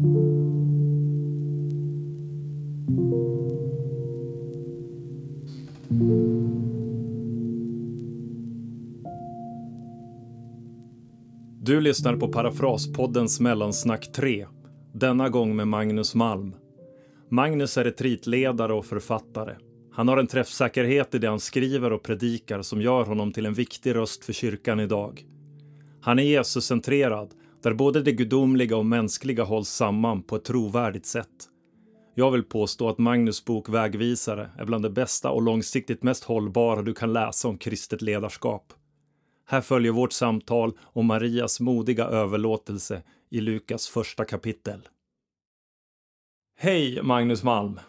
Du lyssnar på Parafraspoddens Mellansnack 3. Denna gång med Magnus Malm. Magnus är retreatledare och författare. Han har en träffsäkerhet i det han skriver och predikar som gör honom till en viktig röst för kyrkan idag. Han är Jesuscentrerad, där både det gudomliga och mänskliga hålls samman på ett trovärdigt sätt. Jag vill påstå att Magnus bok Vägvisare är bland det bästa och långsiktigt mest hållbara du kan läsa om kristet ledarskap. Här följer vårt samtal om Marias modiga överlåtelse i Lukas första kapitel. Hej Magnus Malm!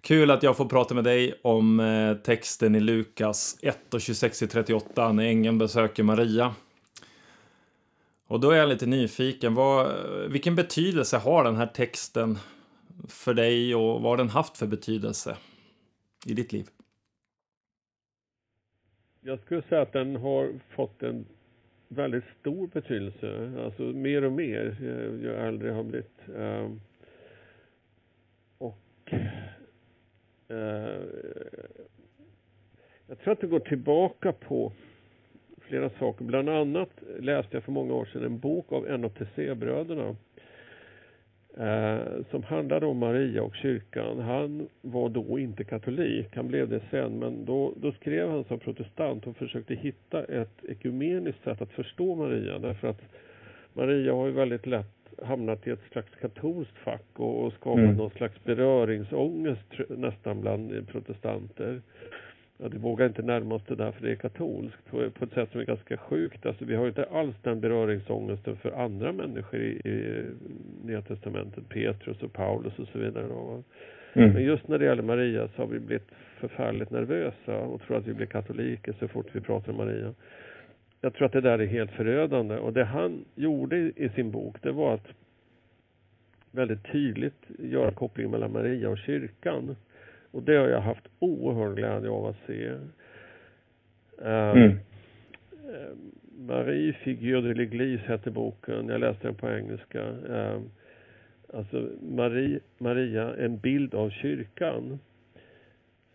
Kul att jag får prata med dig om eh, texten i Lukas 1 och 26-38 när ängeln besöker Maria. Och då är jag lite nyfiken, vad, vilken betydelse har den här texten för dig och vad har den haft för betydelse i ditt liv? Jag skulle säga att den har fått en väldigt stor betydelse, alltså mer och mer eh, ju äldre jag har blivit. Ehm, och eh, jag tror att det går tillbaka på flera saker. Bland annat läste jag för många år sedan en bok av en av Tessé-bröderna eh, som handlade om Maria och kyrkan. Han var då inte katolik, han blev det sen, men då, då skrev han som protestant och försökte hitta ett ekumeniskt sätt att förstå Maria därför att Maria har ju väldigt lätt hamnat i ett slags katolskt fack och, och skapat mm. någon slags beröringsångest nästan bland protestanter. Ja, det vågar inte närma oss det där för det är katolskt på, på ett sätt som är ganska sjukt. Alltså, vi har inte alls den beröringsångesten för andra människor i, i Nya Testamentet, Petrus och Paulus och så vidare. Då. Mm. Men just när det gäller Maria så har vi blivit förfärligt nervösa och tror att vi blir katoliker så fort vi pratar om Maria. Jag tror att det där är helt förödande och det han gjorde i sin bok det var att väldigt tydligt göra kopplingen mellan Maria och kyrkan. Och det har jag haft oerhörd glädje av att se. Mm. Marie Figure de l'Église hette boken. Jag läste den på engelska. Um, alltså Marie, Maria, en bild av kyrkan.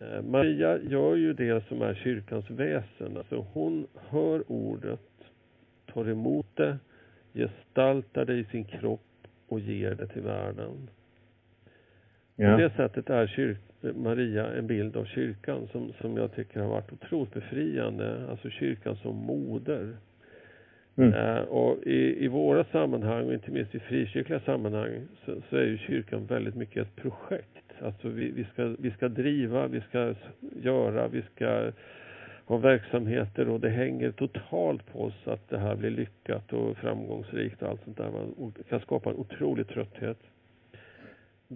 Uh, Maria gör ju det som är kyrkans väsen. Alltså hon hör ordet, tar emot det, gestaltar det i sin kropp och ger det till världen. Ja. På det sättet är kyrk, Maria en bild av kyrkan som, som jag tycker har varit otroligt befriande. Alltså kyrkan som moder. Mm. Uh, och i, i våra sammanhang och inte minst i frikyrkliga sammanhang så, så, är ju kyrkan väldigt mycket ett projekt. Alltså vi, vi, ska, vi ska driva, vi ska göra, vi ska ha verksamheter och det hänger totalt på oss att det här blir lyckat och framgångsrikt och allt sånt där. Man kan skapa en otrolig trötthet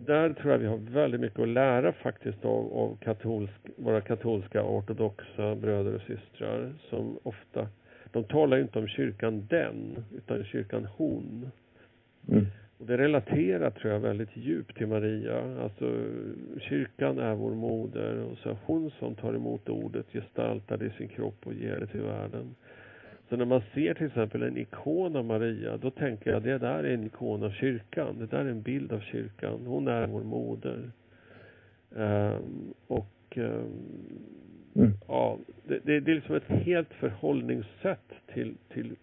där tror jag vi har väldigt mycket att lära faktiskt av, av katolsk, våra katolska ortodoxa bröder och systrar som ofta, de talar inte om kyrkan den, utan kyrkan hon. Mm. Och det relaterar tror jag väldigt djupt till Maria. Alltså kyrkan är vår moder och så hon som tar emot ordet, gestaltar det i sin kropp och ger det till världen. Så när man ser till exempel en ikon av Maria, då tänker jag det där är en ikon av kyrkan. Det där är en bild av kyrkan. Hon är vår moder. Um, och um, mm. ja, det, det, det, är liksom ett helt förhållningssätt till, till,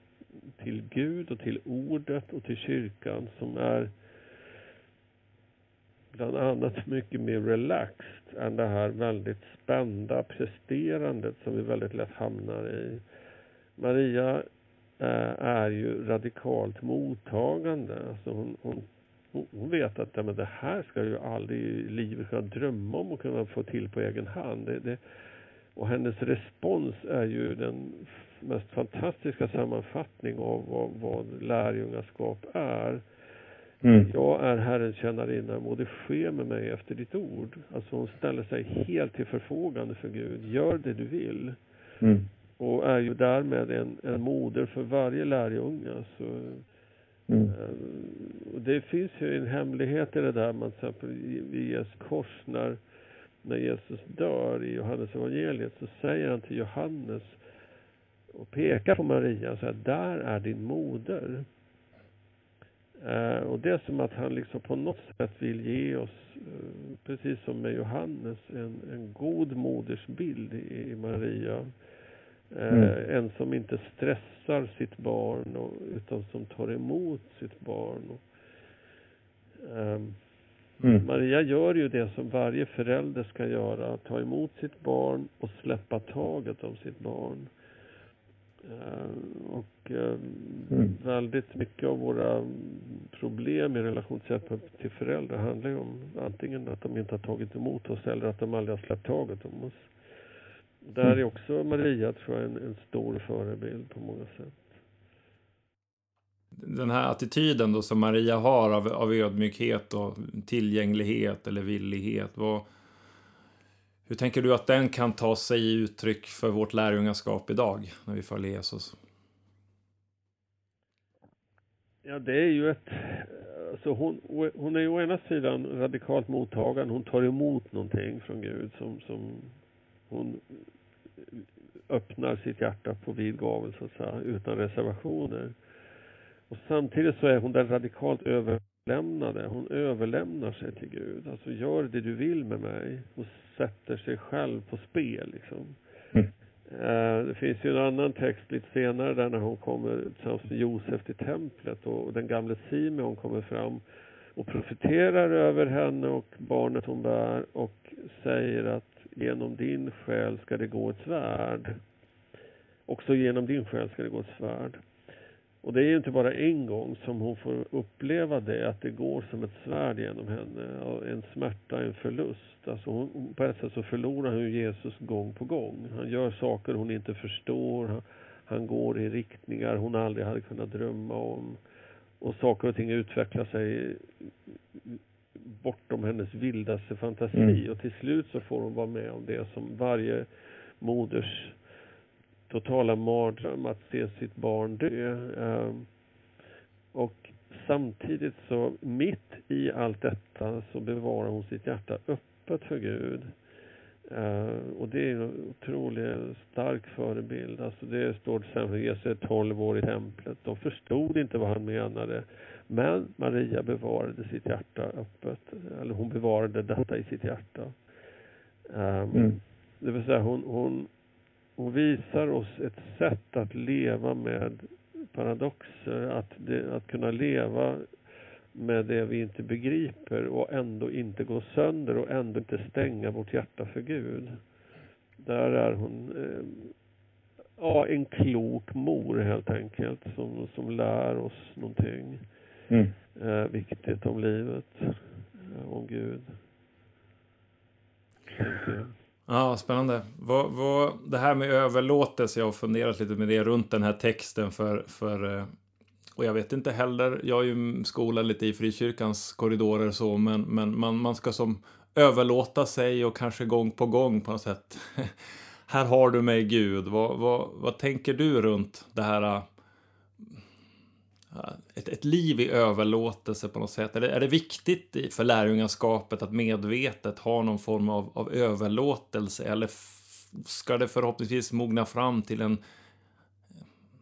till Gud och till ordet och till kyrkan som är bland annat mycket mer relaxed än det här väldigt spända presterandet som vi väldigt lätt hamnar i. Maria eh, är ju radikalt mottagande. Alltså hon, hon, hon vet att ja, men det här ska ju aldrig i livet kunna drömma om att kunna få till på egen hand. Det, det, och hennes respons är ju den mest fantastiska sammanfattning av vad, vad lärjungaskap är. Mm. Jag är Herrens tjänarinna, må det ske med mig efter ditt ord. Alltså hon ställer sig helt till förfogande för Gud. Gör det du vill. Mm och är ju därmed en, en moder för varje lärjunge. Så, mm. Eh, det finns ju en hemlighet i det där, man till exempel vid Jesu kors när, när Jesus dör i Johannes evangeliet så säger han till Johannes och pekar på Maria och säger där är din moder. Eh, och det är som att han liksom på något sätt vill ge oss, eh, precis som med Johannes, en, en god modersbild i, i Maria. Eh, mm. En som inte stressar sitt barn och, utan som tar emot sitt barn. Och, ehm, mm. Maria gör ju det som varje förälder ska göra, ta emot sitt barn och släppa taget om sitt barn. Eh, och eh, mm. väldigt mycket av våra problem i relation till föräldrar handlar ju om antingen att de inte har tagit emot oss eller att de aldrig har släppt taget om oss. Där mm. är också Maria, tror jag, en, en stor förebild på många sätt. Den här attityden då som Maria har av, av ödmjukhet och tillgänglighet eller villighet. Vad, hur tänker du att den kan ta sig i uttryck för vårt lärjungaskap idag när vi följer Jesus? Ja, det är ju ett... Alltså hon, hon är ju å ena sidan radikalt mottagande. Hon tar emot någonting från Gud som, som hon öppnar sitt hjärta på vid gavel, så att säga, utan reservationer. Och samtidigt så är hon den radikalt överlämnade. Hon överlämnar sig till Gud. Alltså, gör det du vill med mig. Och sätter sig själv på spel, liksom. Mm. Uh, det finns ju en annan text lite senare där när hon kommer tillsammans med Josef till templet och, och den gamle Simeon kommer fram och profeterar över henne och barnet hon bär och säger att genom din själ ska det gå ett svärd. Också genom din själ ska det gå ett svärd. Och det är ju inte bara en gång som hon får uppleva det, att det går som ett svärd genom henne. En smärta, en förlust. Alltså hon, på ett sätt så förlorar hon Jesus gång på gång. Han gör saker hon inte förstår. Han, han går i riktningar hon aldrig hade kunnat drömma om. Och saker och ting utvecklar sig bortom hennes vildaste fantasi. Mm. Och till slut så får hon vara med om det som varje moders totala mardröm att se sitt barn dö. Ehm, och samtidigt så mitt i allt detta så bevarar hon sitt hjärta öppet för Gud. Uh, och det är en otroligt stark förebild. Alltså det står till exempel Jesus är 12 år i templet. De förstod inte vad han menade. Men Maria bevarade sitt hjärta öppet. Eller hon bevarade detta i sitt hjärta. Um, mm. Det vill säga hon, hon, hon visar oss ett sätt att leva med paradoxer. Att, det, att kunna leva med det vi inte begriper och ändå inte gå sönder och ändå inte stänga vårt hjärta för Gud. Där är hon eh, ja, en klok mor helt enkelt som, som lär oss någonting mm. eh, viktigt om livet, eh, om Gud. Ja, spännande. Vad, vad, det här med överlåtelse, jag har funderat lite med det runt den här texten för, för eh, och jag vet inte heller, jag är ju skolad lite i frikyrkans korridorer så, men, men man, man ska som överlåta sig och kanske gång på gång på något sätt. här har du mig Gud. Vad, vad, vad tänker du runt det här? Äh, ett, ett liv i överlåtelse på något sätt. Är det, är det viktigt för lärjungaskapet att medvetet ha någon form av, av överlåtelse? Eller ska det förhoppningsvis mogna fram till en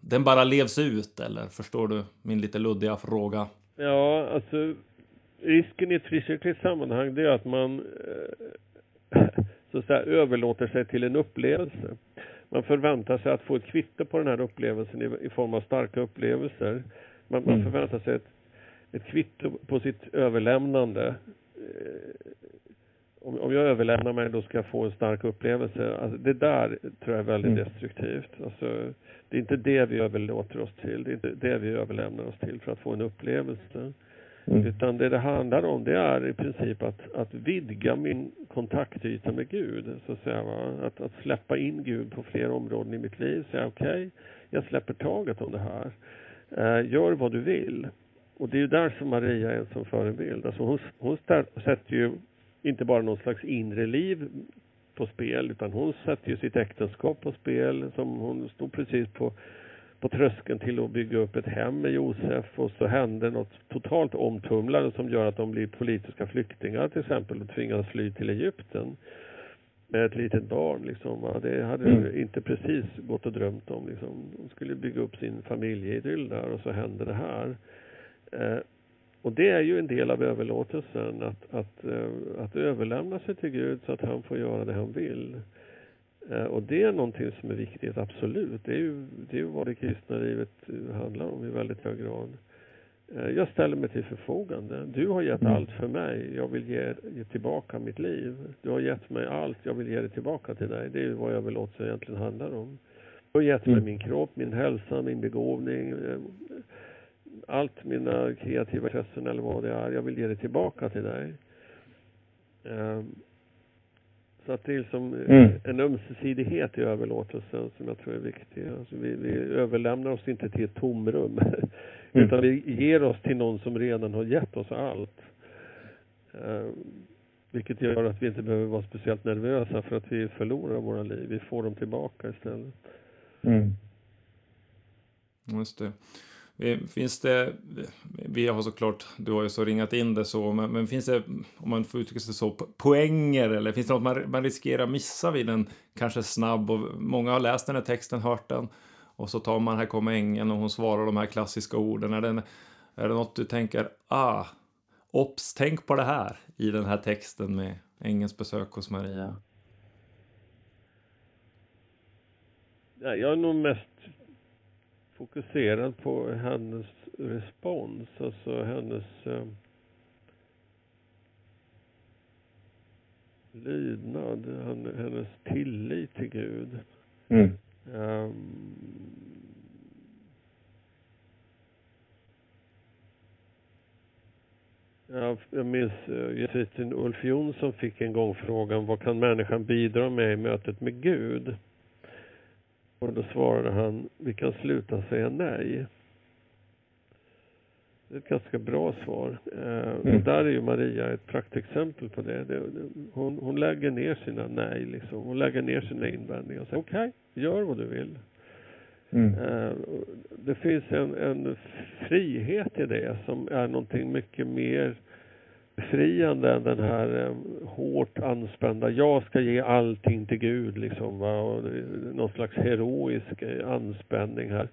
den bara levs ut eller förstår du min lite luddiga fråga? Ja, alltså risken i ett frikyrkligt sammanhang det är att man eh, så att säga överlåter sig till en upplevelse. Man förväntar sig att få ett kvitto på den här upplevelsen i, i form av starka upplevelser. Man, man mm. förväntar sig ett, ett kvitto på sitt överlämnande. Om, om jag överlämnar mig då ska jag få en stark upplevelse. Alltså, det där tror jag är väldigt mm. destruktivt. Alltså, det är inte det vi överlåter oss till. Det är inte det vi överlämnar oss till för att få en upplevelse. Mm. Utan det det handlar om det är i princip att, att vidga min kontaktyta med Gud. Så att, säga, Att, att släppa in Gud på fler områden i mitt liv. Säga okej, okay, jag släpper taget om det här. Eh, gör vad du vill. Och det är ju där som Maria är som förebild. Alltså hon, hon sätter ju inte bara någon slags inre liv på spel utan hon sätter ju sitt äktenskap på spel som hon stod precis på, på tröskeln till att bygga upp ett hem med Josef och så händer något totalt omtumlande som gör att de blir politiska flyktingar till exempel och tvingas fly till Egypten med ett litet barn liksom. Det hade mm. inte precis gått och drömt om liksom. De skulle bygga upp sin familjeidyll där och så händer det här. Och det är ju en del av överlåtelsen, att, att, eh, att överlämna sig till Gud så att han får göra det han vill. Eh, och det är någonting som är viktigt, absolut. Det är ju, det är ju vad det kristna livet handlar om i väldigt hög grad. Eh, jag ställer mig till förfogande. Du har gett mm. allt för mig. Jag vill ge, ge, tillbaka mitt liv. Du har gett mig allt. Jag vill ge det tillbaka till dig. Det är vad överlåtelse egentligen handlar om. Du har gett mig mm. min kropp, min hälsa, min begåvning, allt mina kreativa intressen eller vad det är. Jag vill ge det tillbaka till dig. Um, så att det är liksom mm. en ömsesidighet i överlåtelsen som jag tror är viktig. Alltså vi, vi överlämnar oss inte till ett tomrum. Mm. Utan vi ger oss till någon som redan har gett oss allt. Uh, vilket gör att vi inte behöver vara speciellt nervösa för att vi förlorar våra liv. Vi får dem tillbaka istället. Mm. Just det. Finns det, vi har såklart, du har ju så ringat in det så, men, men, finns det, om man får uttrycka sig så, poänger eller finns det något man, man riskerar missa vid en kanske snabb och många har läst den här texten, hört den och så tar man, här kommer ängeln och hon svarar de här klassiska orden. Är det, är det något du tänker, ah, ops, tänk på det här i den här texten med ängelns besök hos Maria? Jag är nog mest fokuserad på hennes respons, alltså hennes eh, lydnad, hennes tillit till Gud. Mm. Um, jag minns uh, jesuiten Ulf Jonsson fick en gång frågan vad kan människan bidra med i mötet med Gud? Och då svarade han, vi kan sluta säga nej. Det är ett ganska bra svar. Eh, mm. Och där är ju Maria ett praktexempel på det. det hon, hon lägger ner sina nej, liksom. Hon lägger ner sina invändningar och säger okej, okay, gör vad du vill. Mm. Eh, det finns en, en frihet i det som är någonting mycket mer befriande än den här eh, hårt anspända, jag ska ge allting till Gud liksom va, och någon slags heroisk eh, anspänning här.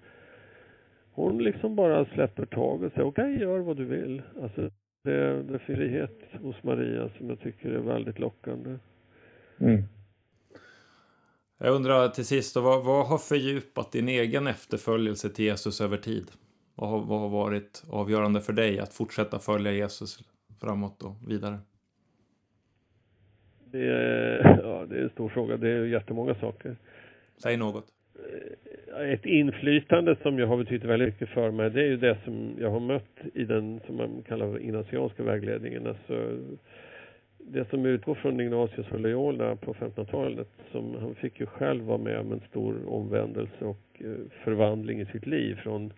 Hon liksom bara släpper taget och säger okej, okay, gör vad du vill. Alltså det, det är frihet hos Maria som jag tycker är väldigt lockande. Mm. Jag undrar till sist, då, vad, vad har fördjupat din egen efterföljelse till Jesus över tid? Vad har, vad har varit avgörande för dig att fortsätta följa Jesus framåt och vidare? Det är, ja, det är en stor fråga. Det är jättemånga saker. Säg något. Eh, ett inflytande som jag har betytt väldigt mycket för mig, det är ju det som jag har mött i den som man kallar ignatianska vägledningen. Alltså, det som utgår från Ignatius och Loyola på 1500-talet, som han fick ju själv vara med om en stor omvändelse och eh, förvandling i sitt liv från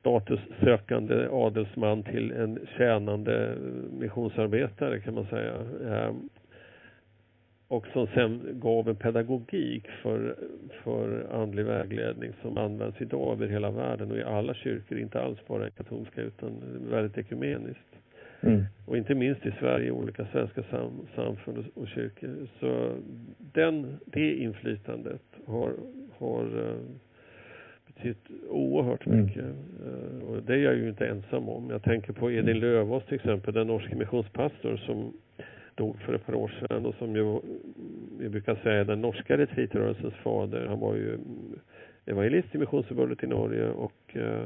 statussökande adelsman till en tjänande missionsarbetare kan man säga. Ehm, och som sen gav en pedagogik för, för andlig vägledning som används idag över hela världen och i alla kyrkor, inte alls bara katolska utan väldigt ekumeniskt. Mm. Och inte minst i Sverige, i olika svenska sam, samfund och, och kyrkor. Så den, det inflytandet har, har eh, betytt oerhört mm. mycket. Mm. Och det är jag ju inte ensam om. Jag tänker på Edin mm. Lövås till exempel, den norske missionspastor som dog för ett par år sedan och som ju, vi brukar säga den norska retreatrörelsens fader. Han var ju evangelist i Missionsförbundet i Norge och uh,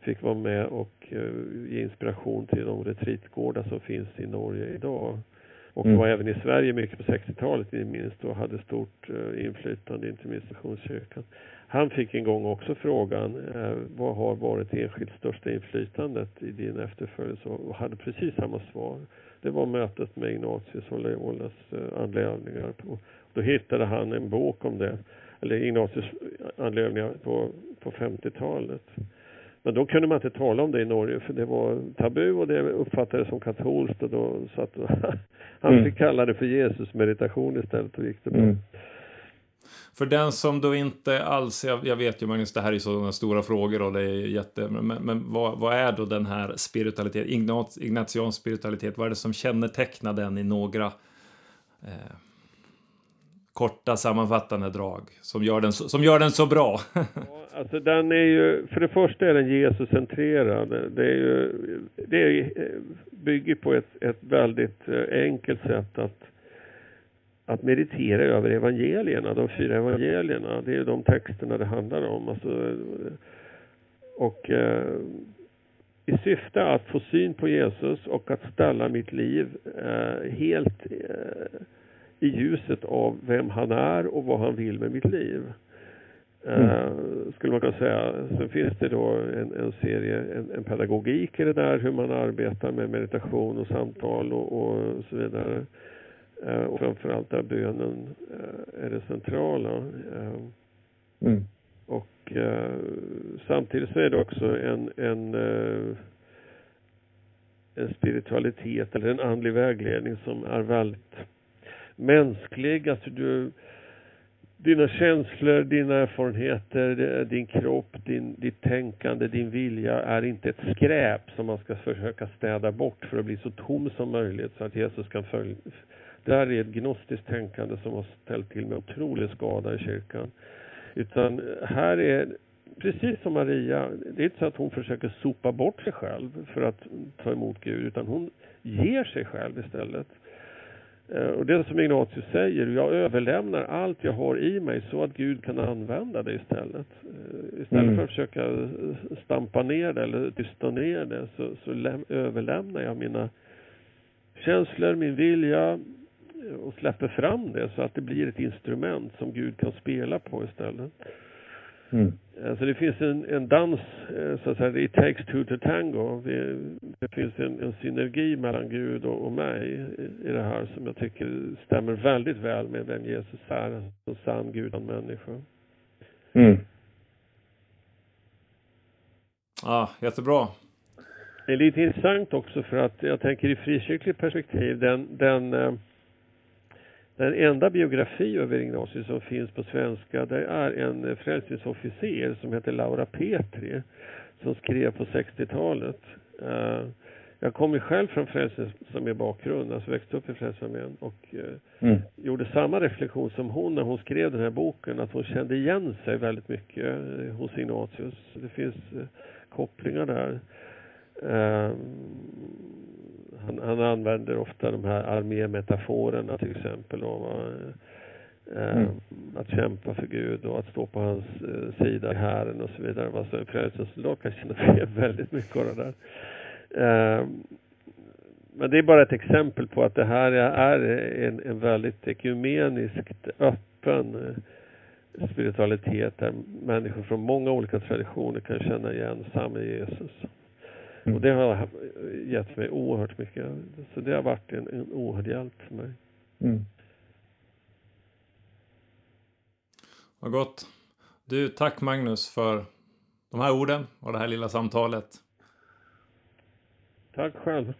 fick vara med och uh, ge inspiration till de retreatgårdar som finns i Norge idag. Och mm. var även i Sverige mycket på 60-talet inte minst och hade stort inflytande, inte minst Missionskyrkan. Han fick en gång också frågan, eh, vad har varit det enskilt största inflytandet i din efterföljelse? Och hade precis samma svar. Det var mötet med Ignatius och Loyolas eh, andliga övningar. Då hittade han en bok om det, eller Ignatius andliga övningar på, på 50-talet. Men då kunde man inte tala om det i Norge för det var tabu och det uppfattades som katolskt och då så att han mm. fick kalla det för Jesus meditation istället och gick det bra. Mm. För den som då inte alls, jag, jag vet ju Magnus, det här är sådana stora frågor och det är jätte, men, men vad, vad, är då den här spiritualitet, Ignat, Ignatians spiritualitet, vad är det som kännetecknar den i några eh, korta sammanfattande drag som gör den så, som gör den så bra? ja, alltså den är ju, för det första är den Jesuscentrerad. Det är ju, det är, eh, bygger på ett, ett väldigt eh, enkelt sätt att att meditera över evangelierna, de fyra evangelierna. Det är de texterna det handlar om. Alltså, och eh, i syfte att få syn på Jesus och att ställa mitt liv eh, helt eh, i ljuset av vem han är och vad han vill med mitt liv. Mm. Uh, skulle man kunna säga. Sen finns det då en, en serie, en, en, pedagogik i det där, hur man arbetar med meditation och samtal och, och så vidare. Uh, och framförallt där bönen uh, är det centrala. Mm. Och samtidigt så är det också en, en en spiritualitet eller en andlig vägledning som är väldigt mänsklig. Alltså du, dina känslor, dina erfarenheter, din kropp, din, ditt tänkande, din vilja är inte ett skräp som man ska försöka städa bort för att bli så tom som möjligt så att Jesus kan följa. Det här är ett gnostiskt tänkande som har ställt till med otrolig skada i kyrkan. Utan här är precis som Maria, det är inte så att hon försöker sopa bort sig själv för att ta emot Gud, utan hon ger sig själv istället. Eh, och det som Ignatius säger, jag överlämnar allt jag har i mig så att Gud kan använda det istället. Eh, istället mm. för att försöka stampa ner det eller tysta ner det så, så överlämnar jag mina känslor, min vilja och släpper fram det så att det blir ett instrument som Gud kan spela på istället. Mm. Alltså det finns en, en dans, eh, så att säga, it takes two to tango. Det, det finns en, en, synergi mellan Gud och, och mig i, i, det här som jag tycker stämmer väldigt väl med vem Jesus är, en sann Gud och människa. Mm. Ja, jättebra. Det är lite intressant också för att jag tänker i frikyrkligt perspektiv, den, den eh, den enda biografi över Ignatius som finns på svenska det är en frälsningsofficer som heter Laura Petri som skrev på 60-talet. Uh, eh, jag kommer själv från Frälsningsarmén bakgrund, alltså växte upp i Frälsningsarmén och uh, mm. gjorde samma reflektion som hon när hon skrev den här boken, att hon kände igen sig väldigt mycket uh, hos Ignatius. Det finns kopplingar där. Han, han använder ofta de här armémetaforerna till exempel. Och, eh, mm. Att kämpa för Gud och att stå på hans eh, sida i hären och så vidare. Alltså en frälsningssoldat kan känna igen väldigt mycket av det där. Eh, men det är bara ett exempel på att det här är en, en väldigt ekumeniskt öppen spiritualitet där människor från många olika traditioner kan känna igen samme Jesus. Mm. Och det har gett mig oerhört mycket. Så det har varit en, en oerhörd hjälp för mig. Mm. Vad gott. Du, tack Magnus för de här orden och det här lilla samtalet. Tack själv.